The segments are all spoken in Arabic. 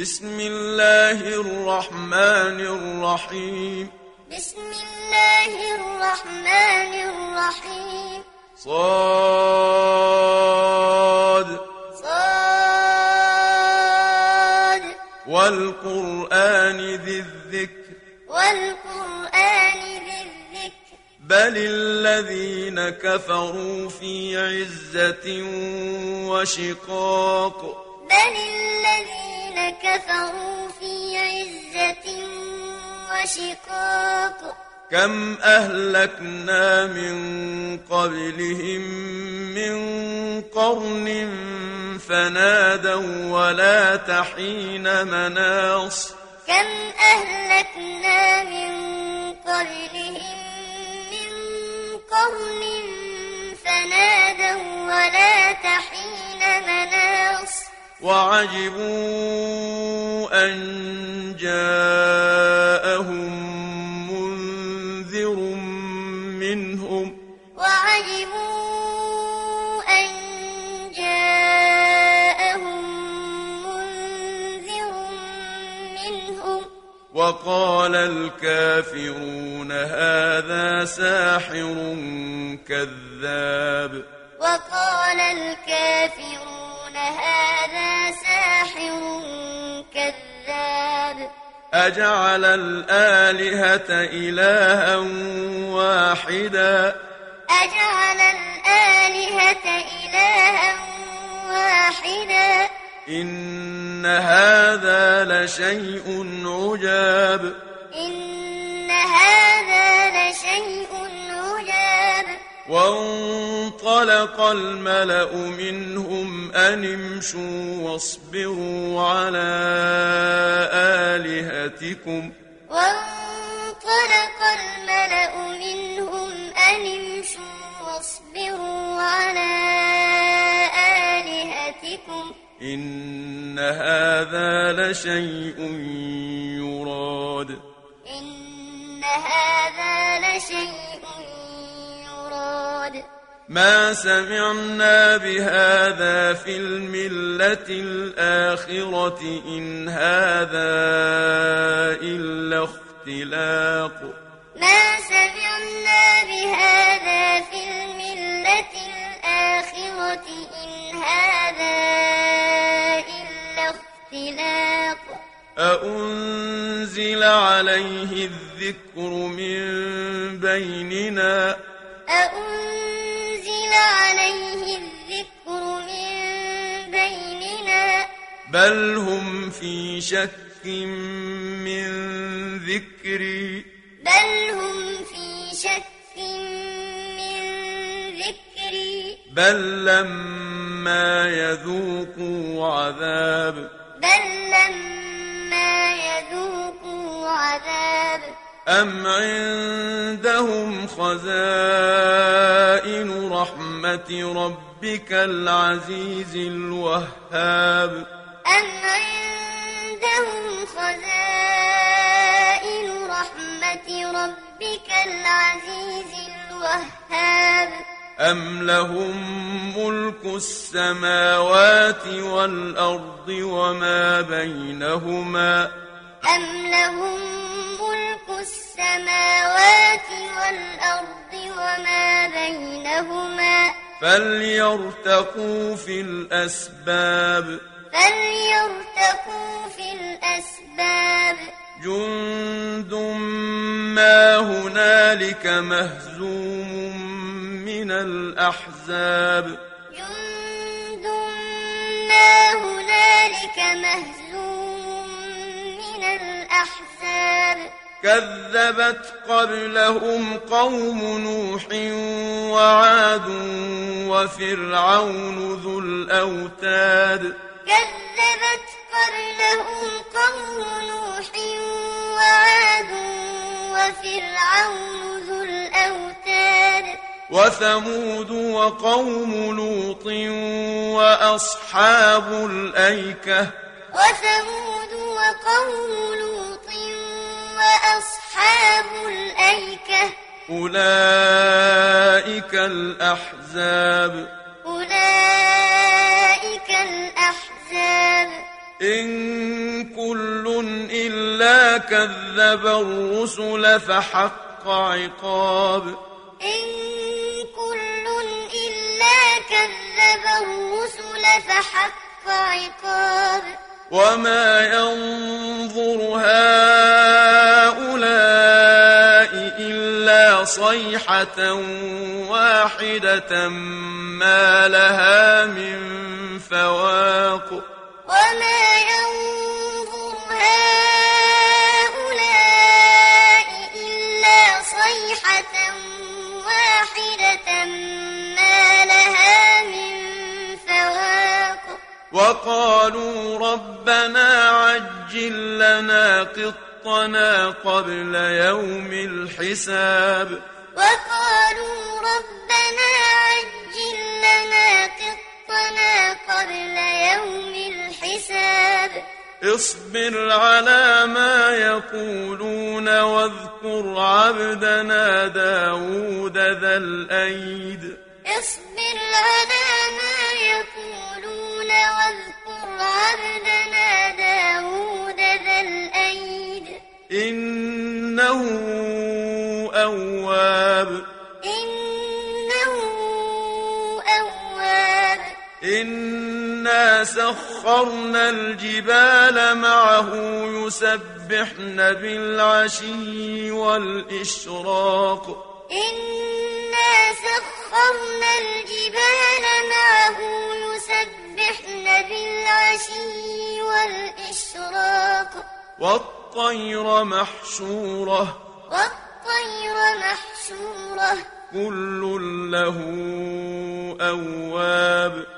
بسم الله الرحمن الرحيم. بسم الله الرحمن الرحيم. صاد. صاد. والقرآن ذي الذكر. والقرآن ذي الذكر. بل الذين كفروا في عزة وشقاق. بل الذين كفروا في عزة وشقاق. كم أهلكنا من قبلهم من قرن فنادوا ولا تحين مناص. كم أهلكنا من قبلهم من قرن فنادوا ولا تحين مناص. وعجبوا أن جاءهم منذر منهم وعجبوا أن جاءهم منذر منهم وقال الكافرون هذا ساحر كذاب وقال الكافرون هذا ساحر كذاب. أجعل الآلهة إلها واحدا. أجعل الآلهة إلها واحدا. إن هذا لشيء عجاب. إن هذا لشيء عجاب وانطلق الملأ منهم أن امشوا واصبروا على آلهتكم. وانطلق الملأ منهم أن امشوا واصبروا على آلهتكم. إن هذا لشيء يراد. إن هذا لشيء ما سمعنا بهذا في الملة الآخرة إن هذا إلا اختلاق. ما سمعنا بهذا في الملة الآخرة إن هذا إلا اختلاق. أأنزل عليه الذكر من بيننا؟ أأنزل عليه الذكر من بيننا. بل هم في شك من ذكري. بل هم في شك من ذكري. بل لما يذوقوا عذاب. بل لما يذوقوا عذاب. أم عندهم خزائن رحمة ربك العزيز الوهاب أم عندهم خزائن رحمة ربك العزيز الوهاب أم لهم ملك السماوات والأرض وما بينهما أم لهم ملك السماوات والأرض وما بينهما فليرتقوا في الأسباب فليرتقوا في الأسباب جند ما هنالك مهزوم من الأحزاب جند ما هنالك مهزوم الأحزاب. كذبت قبلهم قوم نوح وعاد وفرعون ذو الأوتاد. كذبت قبلهم قوم نوح وعاد وفرعون ذو الأوتاد. وثمود وقوم لوط وأصحاب الأيكة. وثمود وقوم لوط وأصحاب الأيكة. أولئك الأحزاب. أولئك الأحزاب. إن إلا كذب الرسل فحق عقاب. إن كل إلا كذب الرسل فحق عقاب. وما ينظر هؤلاء إلا صيحة واحدة ما لها من فواق وما ينظر هؤلاء إلا صيحة واحدة وقالوا ربنا عجل لنا قطنا قبل يوم الحساب. وقالوا ربنا عجل لنا قطنا قبل يوم الحساب. اصبر على ما يقولون واذكر عبدنا داود ذا الأيد. اصبر على ما يقولون واذكر عبدنا داود ذا الأيد. إنه أواب. إنه أواب. إنا سخرنا الجبال معه يسبحن بالعشي والإشراق. إنا سخرنا الجبال معه يسبحن بالعشي والإشراق والطير محشورة والطير محشورة كل له أواب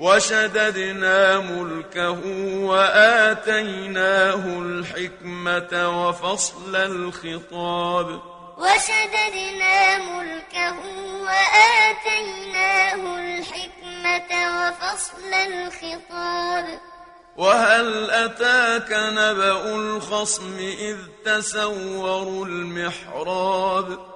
وشددنا ملكه وآتيناه الحكمة وفصل الخطاب. وشددنا ملكه وآتيناه الحكمة وفصل الخطاب. وهل أتاك نبأ الخصم إذ تسوروا المحراب؟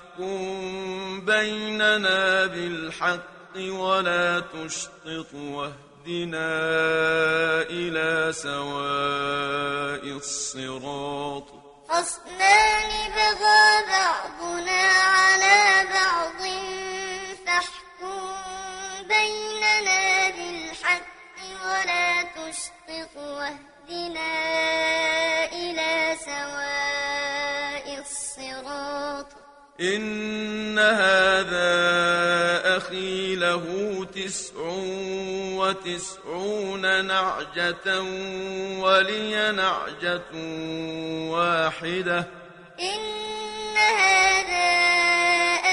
بيننا بالحق ولا تشطط واهدنا إلى سواء الصراط خصمان بغى بعضنا على بعض فاحكم بيننا بالحق ولا تشطط واهدنا إلى إن هذا أخي له تسع وتسعون نعجة ولي نعجة واحدة. إن هذا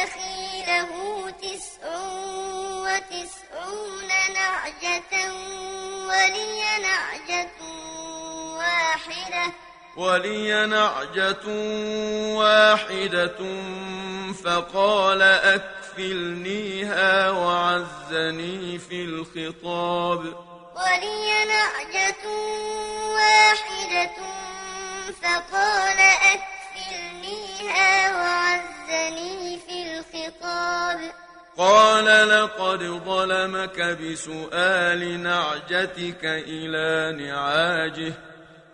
أخي له تسع وتسعون نعجة ولي نعجة واحدة ولي نعجة واحدة فقال أكفلنيها وعزني في الخطاب. ولي نعجة واحدة فقال أكفلنيها وعزني في الخطاب. قال لقد ظلمك بسؤال نعجتك إلى نعاجه.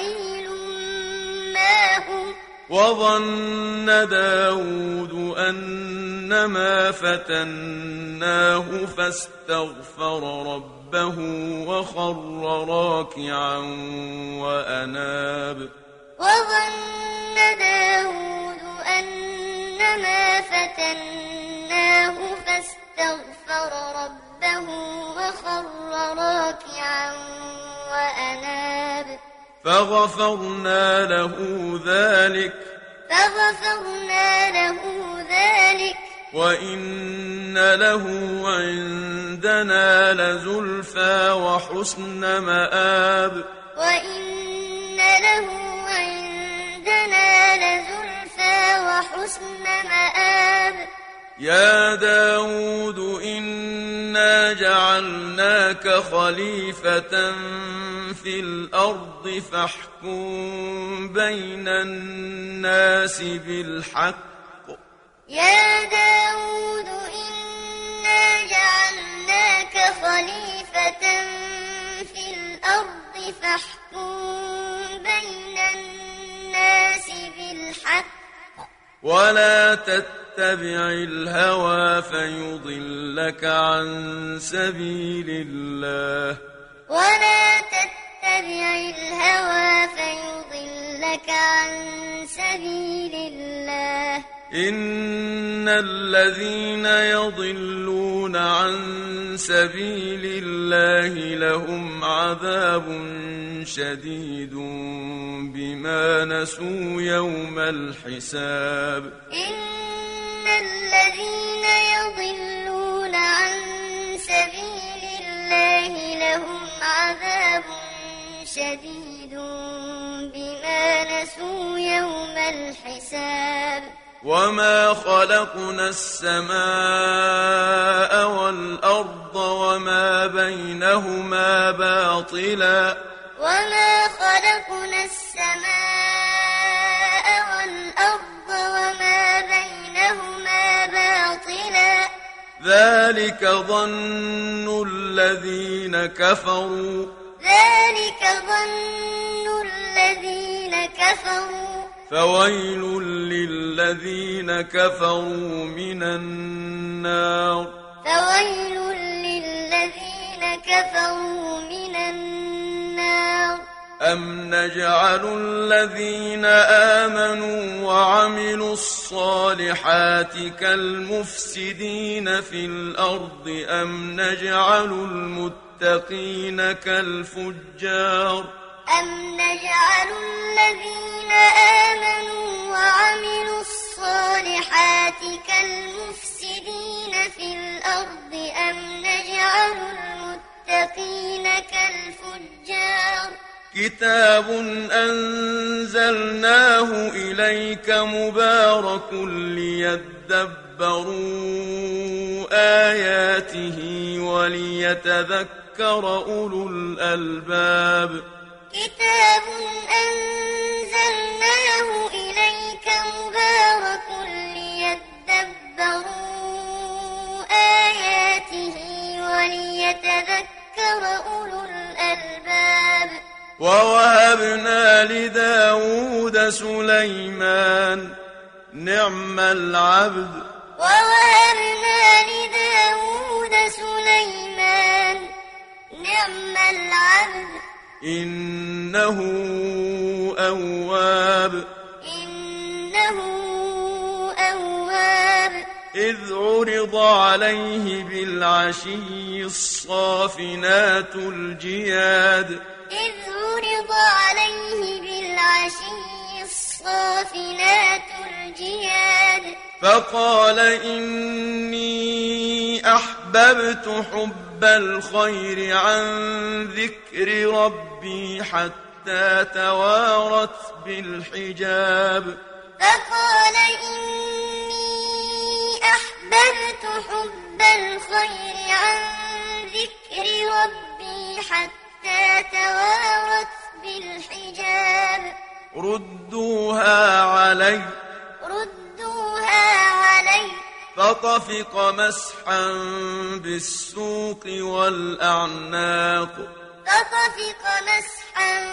قليل ما هم. وظن داود أنما فتناه فاستغفر ربه وخر راكعا وأناب. وظن داود أنما فتناه فاستغفر ربه وخر راكعا وأناب. فغفرنا له ذلك. فغفرنا له ذلك. وإن له عندنا لزلفى وحسن مآب. وإن له عندنا لزلفى وحسن مآب. يا داود إنا جعلناك خليفة في الأرض فاحكم بين الناس بالحق. يا داود إنا جعلناك خليفة في الأرض فاحكم بين الناس بالحق. ولا تتبع الهوى فيضلك عن سبيل الله. ولا تتبع الهوى فيضلك عن سبيل الله. إن الذين يضلون عن سبيل الله لهم عذاب شديد بما نسوا يوم الحساب. إن الذين يضلون عن سبيل الله لهم عذاب شديد بما نسوا يوم الحساب. وما خلقنا السماء والأرض وما بينهما باطلا. وما خلقنا السماء والأرض وما بينهما باطلا. ذلك ظن الذين كفروا. ذلك ظن الذين كفروا. فويل للذين كفروا من النار. فويل للذين كفروا من النار. أم نجعل الذين آمنوا وعملوا الصالحات كالمفسدين في الأرض أم نجعل المتقين كالفجار أم نجعل الذين آمنوا وعملوا الصالحات كالمفسدين في الأرض أم نجعل المتقين كالفجار كتاب أنزلناه إليك مبارك ليدبروا آياته وليتذكر أولو الألباب. كتاب أنزلناه إليك مبارك ووهبنا لداود سليمان نعم العبد. ووهبنا لداود سليمان نعم العبد. إنه أواب. إنه أواب. إذ عرض عليه بالعشي الصافنات الجياد. إذ عرض عليه بالعشي الصافنات الجياد. فقال إني أحببت حب الخير عن ذكر ربي حتى توارت بالحجاب. فقال إني أحببت حب الخير عن ذكر ربي حتى توارت بالحجاب. ردوها علي. ردوها علي. فطفق مسحا بالسوق والأعناق. فطفق مسحا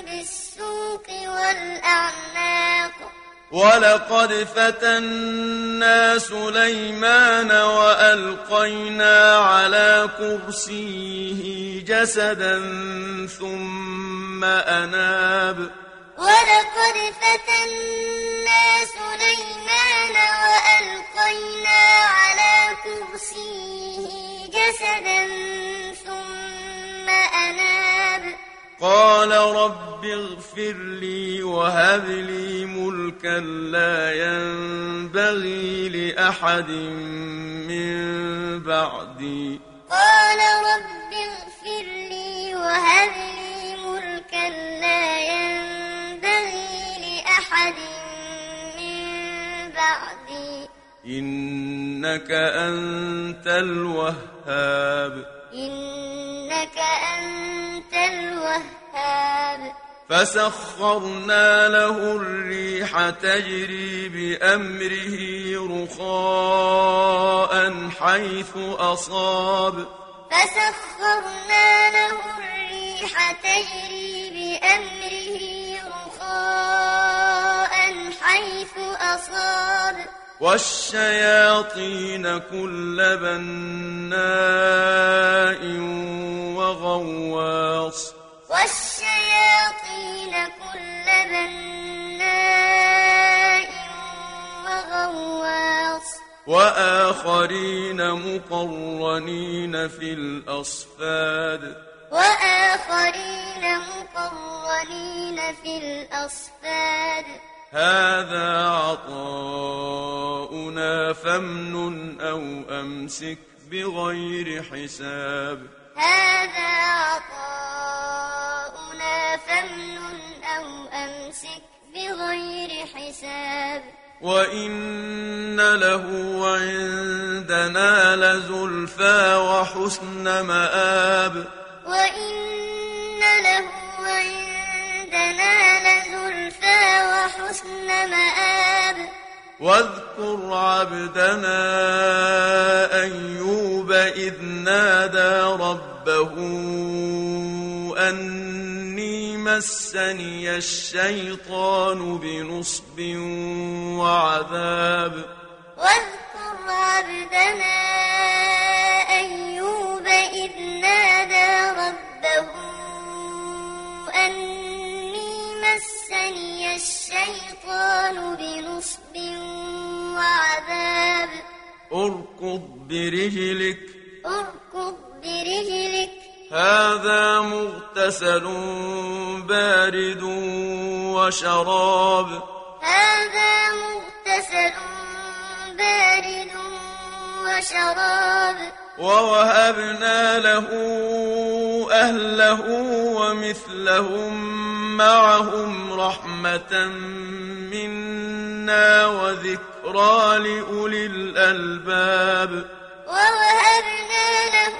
بالسوق والأعناق. ولقد فتنا سليمان وألقينا على كرسيه جسدا ثم أناب. ولقد فتنا سليمان وألقينا على كرسيه جسدا ثم أناب. قال رب اغفر لي وهب لي ملكا لا ينبغي لأحد من بعدي. قال رب اغفر لي وهب لي ملكا لا ينبغي لأحد من بعدي. إنك أنت الوهاب. إنك أنت الوهاب فسخرنا له الريح تجري بأمره رخاء حيث أصاب. فسخرنا له الريح تجري بأمره رخاء حيث أصاب. والشياطين كل بناء وغواص. والشياطين كل بناء وغواص. وآخرين مقرنين في الأصفاد. وآخرين مقرنين في الأصفاد. هذا عطاؤنا فامنن أو أمسك بغير حساب. هذا عطاؤنا أو أمسك بغير حساب. وإن له عندنا لزلفى وحسن مآب. وإن له عندنا لزلفى وحسن مآب. واذكر عبدنا أيوب إذ نادى ربه أني مسني الشيطان بنصب وعذاب. واذكر عبدنا أيوب إذ نادى ربه أني مسني الشيطان بنصب وعذاب. اركض برجلك. اركض برجلك. هذا مغتسل بارد وشراب. هذا مغتسل بارد وشراب. ووهبنا له أهله ومثلهم معهم رحمة منا وذكرى لأولي الألباب. ووهبنا له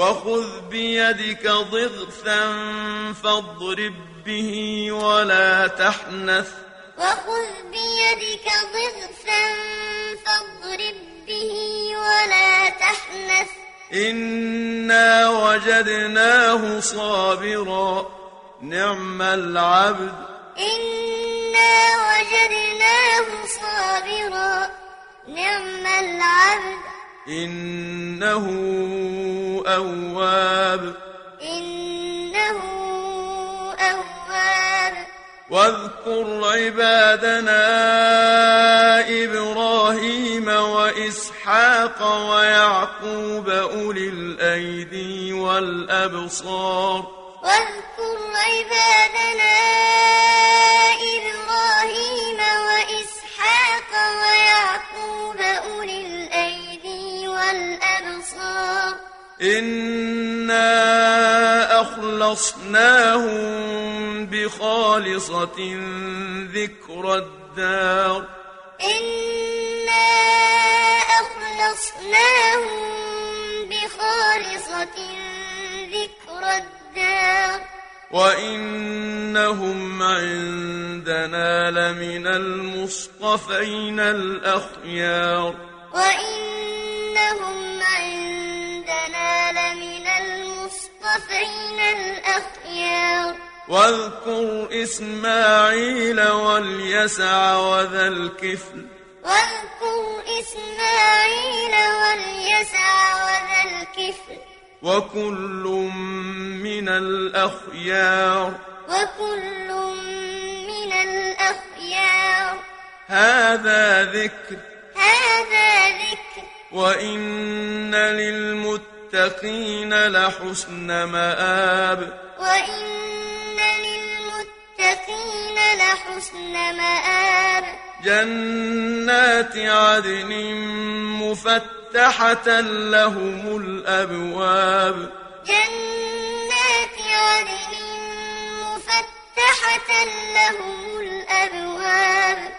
وخذ بيدك ضغثا فاضرب به ولا تحنث. وخذ بيدك ضغثا فاضرب به ولا تحنث. إنا وجدناه صابرا. نعم العبد. إنا وجدناه صابرا. نعم العبد. إنه أواب. إنه أواب. واذكر عبادنا إبراهيم وإسحاق ويعقوب أولي الأيدي والأبصار. واذكر عبادنا إبراهيم إنا أخلصناهم بخالصة ذكر الدار إنا أخلصناهم بخالصة ذكر الدار وإنهم عندنا لمن المصطفين الأخيار وإنهم عندنا المصطفين الأخيار. واذكر إسماعيل واليسع وذا الكفل. واذكر إسماعيل واليسع وذا الكفل. وكل من الأخيار. وكل من الأخيار. هذا ذكر. هذا ذكر. وإن للمتقين لحسن مآب. وإن للمتقين لحسن مآب. جنات عدن مفتحة لهم الأبواب. جنات عدن مفتحة لهم الأبواب.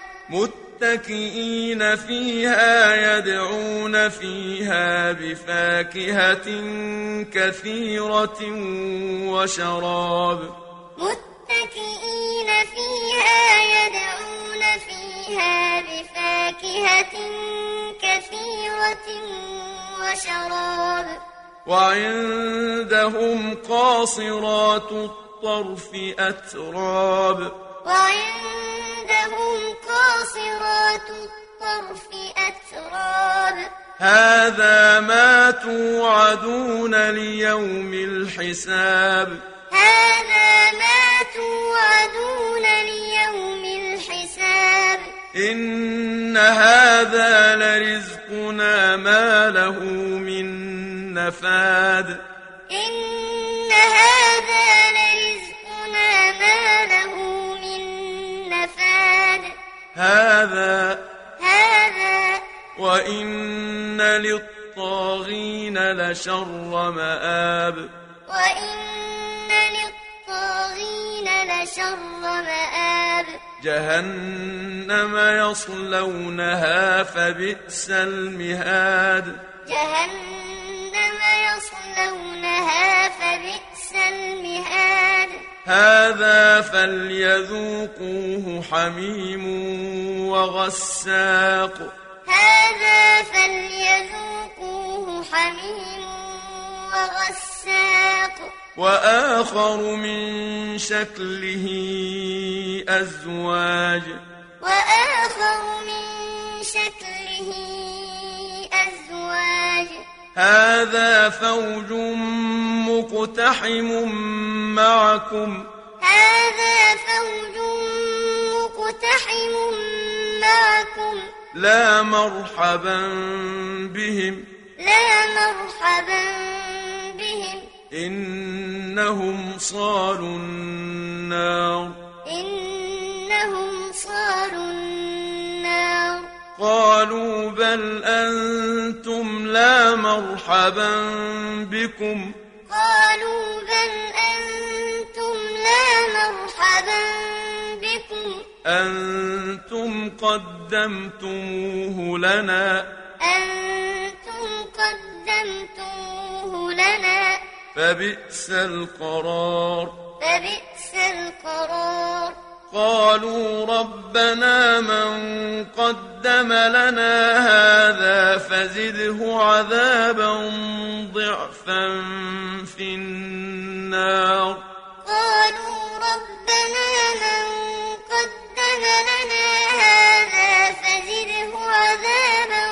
متكئين فيها يدعون فيها بفاكهة كثيرة وشراب. متكئين فيها يدعون فيها بفاكهة كثيرة وشراب. وعندهم قاصرات الطرف أتراب. وعندهم قاصرات الطرف أتراب. هذا ما توعدون ليوم الحساب. هذا ما توعدون ليوم الحساب. إن هذا لرزقنا ما له من نفاد. إن هذا لرزقنا هذا هذا وإن للطاغين لشر مآب. وإن للطاغين لشر مآب. جهنم يصلونها فبئس المهاد. جهنم يصلونها فبئس المهاد. هذا فليذوقوه حميم وغساق. هذا فليذوقوه حميم وغساق. وآخر من شكله أزواج. وآخر من شكله أزواج. هذا فوج مقتحم معكم. هذا فوج مقتحم معكم. لا مرحبا بهم. لا مرحبا بهم. إنهم صالوا النار. إنهم صالوا النار. قالوا بل أنتم لا مرحبا بكم. قالوا بل أنتم لا مرحبا بكم. أنتم قدمتموه لنا. أنتم قدمتموه لنا. فبئس القرار. فبئس القرار. قالوا ربنا من قدم لنا هذا فزده عذابا ضعفا في النار. قالوا ربنا من قدم لنا هذا فزده عذابا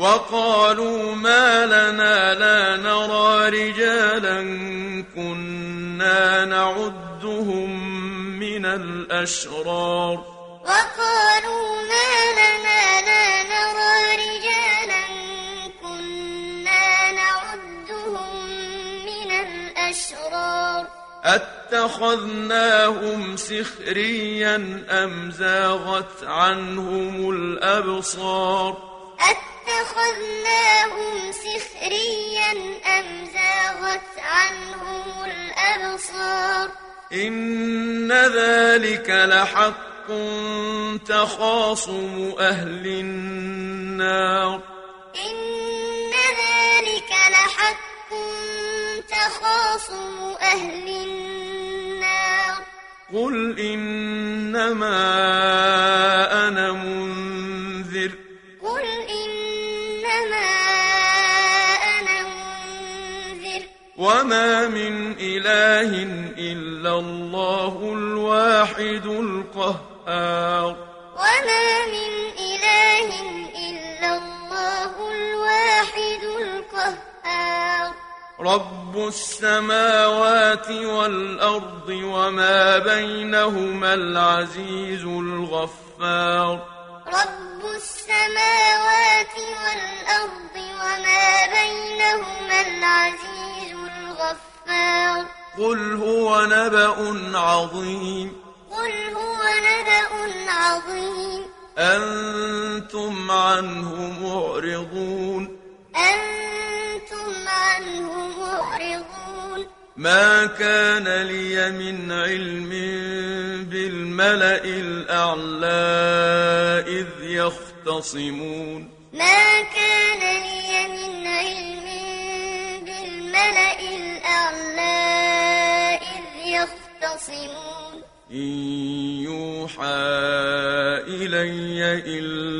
وقالوا ما لنا لا نرى رجالا كنا نعدهم من الأشرار. وقالوا ما لنا لا نرى رجالا كنا نعدهم من الأشرار. أتخذناهم سخريا أم زاغت عنهم الأبصار؟ أتخذناهم سخريا أم زاغت عنهم الأبصار إن ذلك لحق تخاصم أهل النار إن ذلك لحق تخاصم أهل النار قل إنما أنا وما من إله إلا الله الواحد القهار. وما من إله إلا الله الواحد القهار. رب السماوات والأرض وما بينهما العزيز الغفار. رب السماوات والأرض وما بينهما العزيز الغفار. قل هو نبأ عظيم. قل هو نبأ عظيم. أنتم عنه معرضون. أنتم عنه معرضون. ما كان لي من علم بالملأ الأعلى إذ يختصمون. ما كان لي من علم يختصمون إن يوحى إلي إلا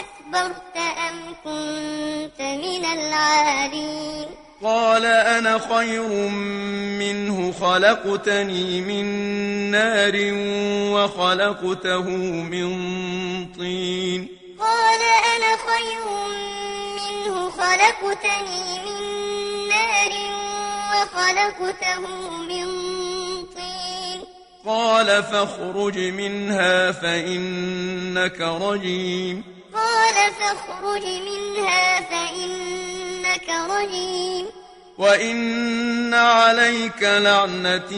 أستكبرت أم كنت من العالين؟ قال أنا خير منه خلقتني من نار وخلقته من طين. قال أنا خير منه خلقتني من نار وخلقته من طين. قال فاخرج منها فإنك رجيم. قال فاخرج منها فإنك رجيم. وإن عليك لعنتي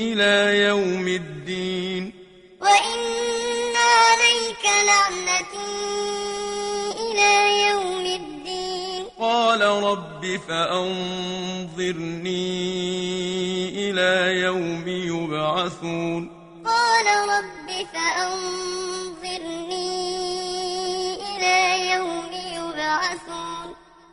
إلى يوم الدين. وإن عليك لعنتي إلى يوم الدين. قال رب فأنظرني إلى يوم يبعثون. قال رب فأنظرني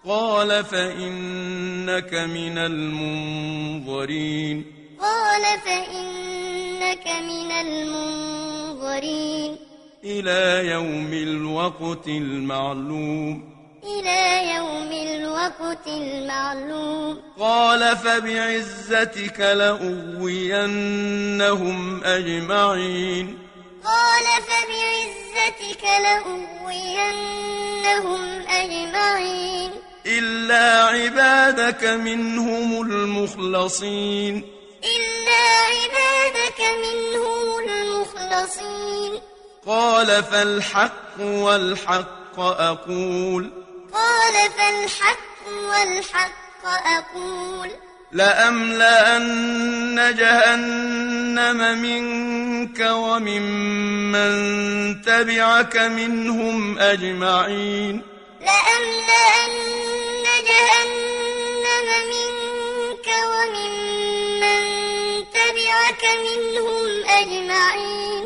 قال فإنك من المنظرين. قال فإنك من المنظرين. إلى يوم الوقت المعلوم. إلى يوم الوقت المعلوم. قال فبعزتك لأغوينهم أجمعين. قال فبعزتك لأغوينهم أجمعين. إلا عبادك منهم المخلصين. إلا عبادك منهم المخلصين. قال فالحق والحق أقول. قال فالحق والحق أقول. لأملأن جهنم منك وممن تبعك منهم أجمعين. لأملأن جهنم منك وممن تبعك منهم أجمعين.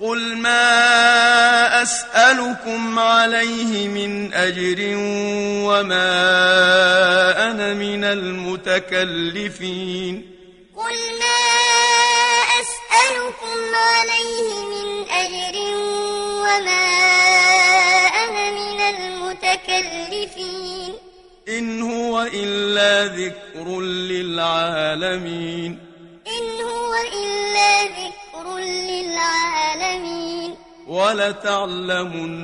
قل ما أسألكم عليه من أجر وما أنا من المتكلفين. قل ما أسألكم عليه من أجر وما إن هو إلا ذكر للعالمين. إن هو إلا ذكر للعالمين. ولتعلمن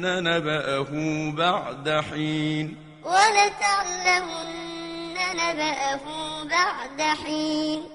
نبأه بعد حين. ولتعلمن نبأه بعد حين.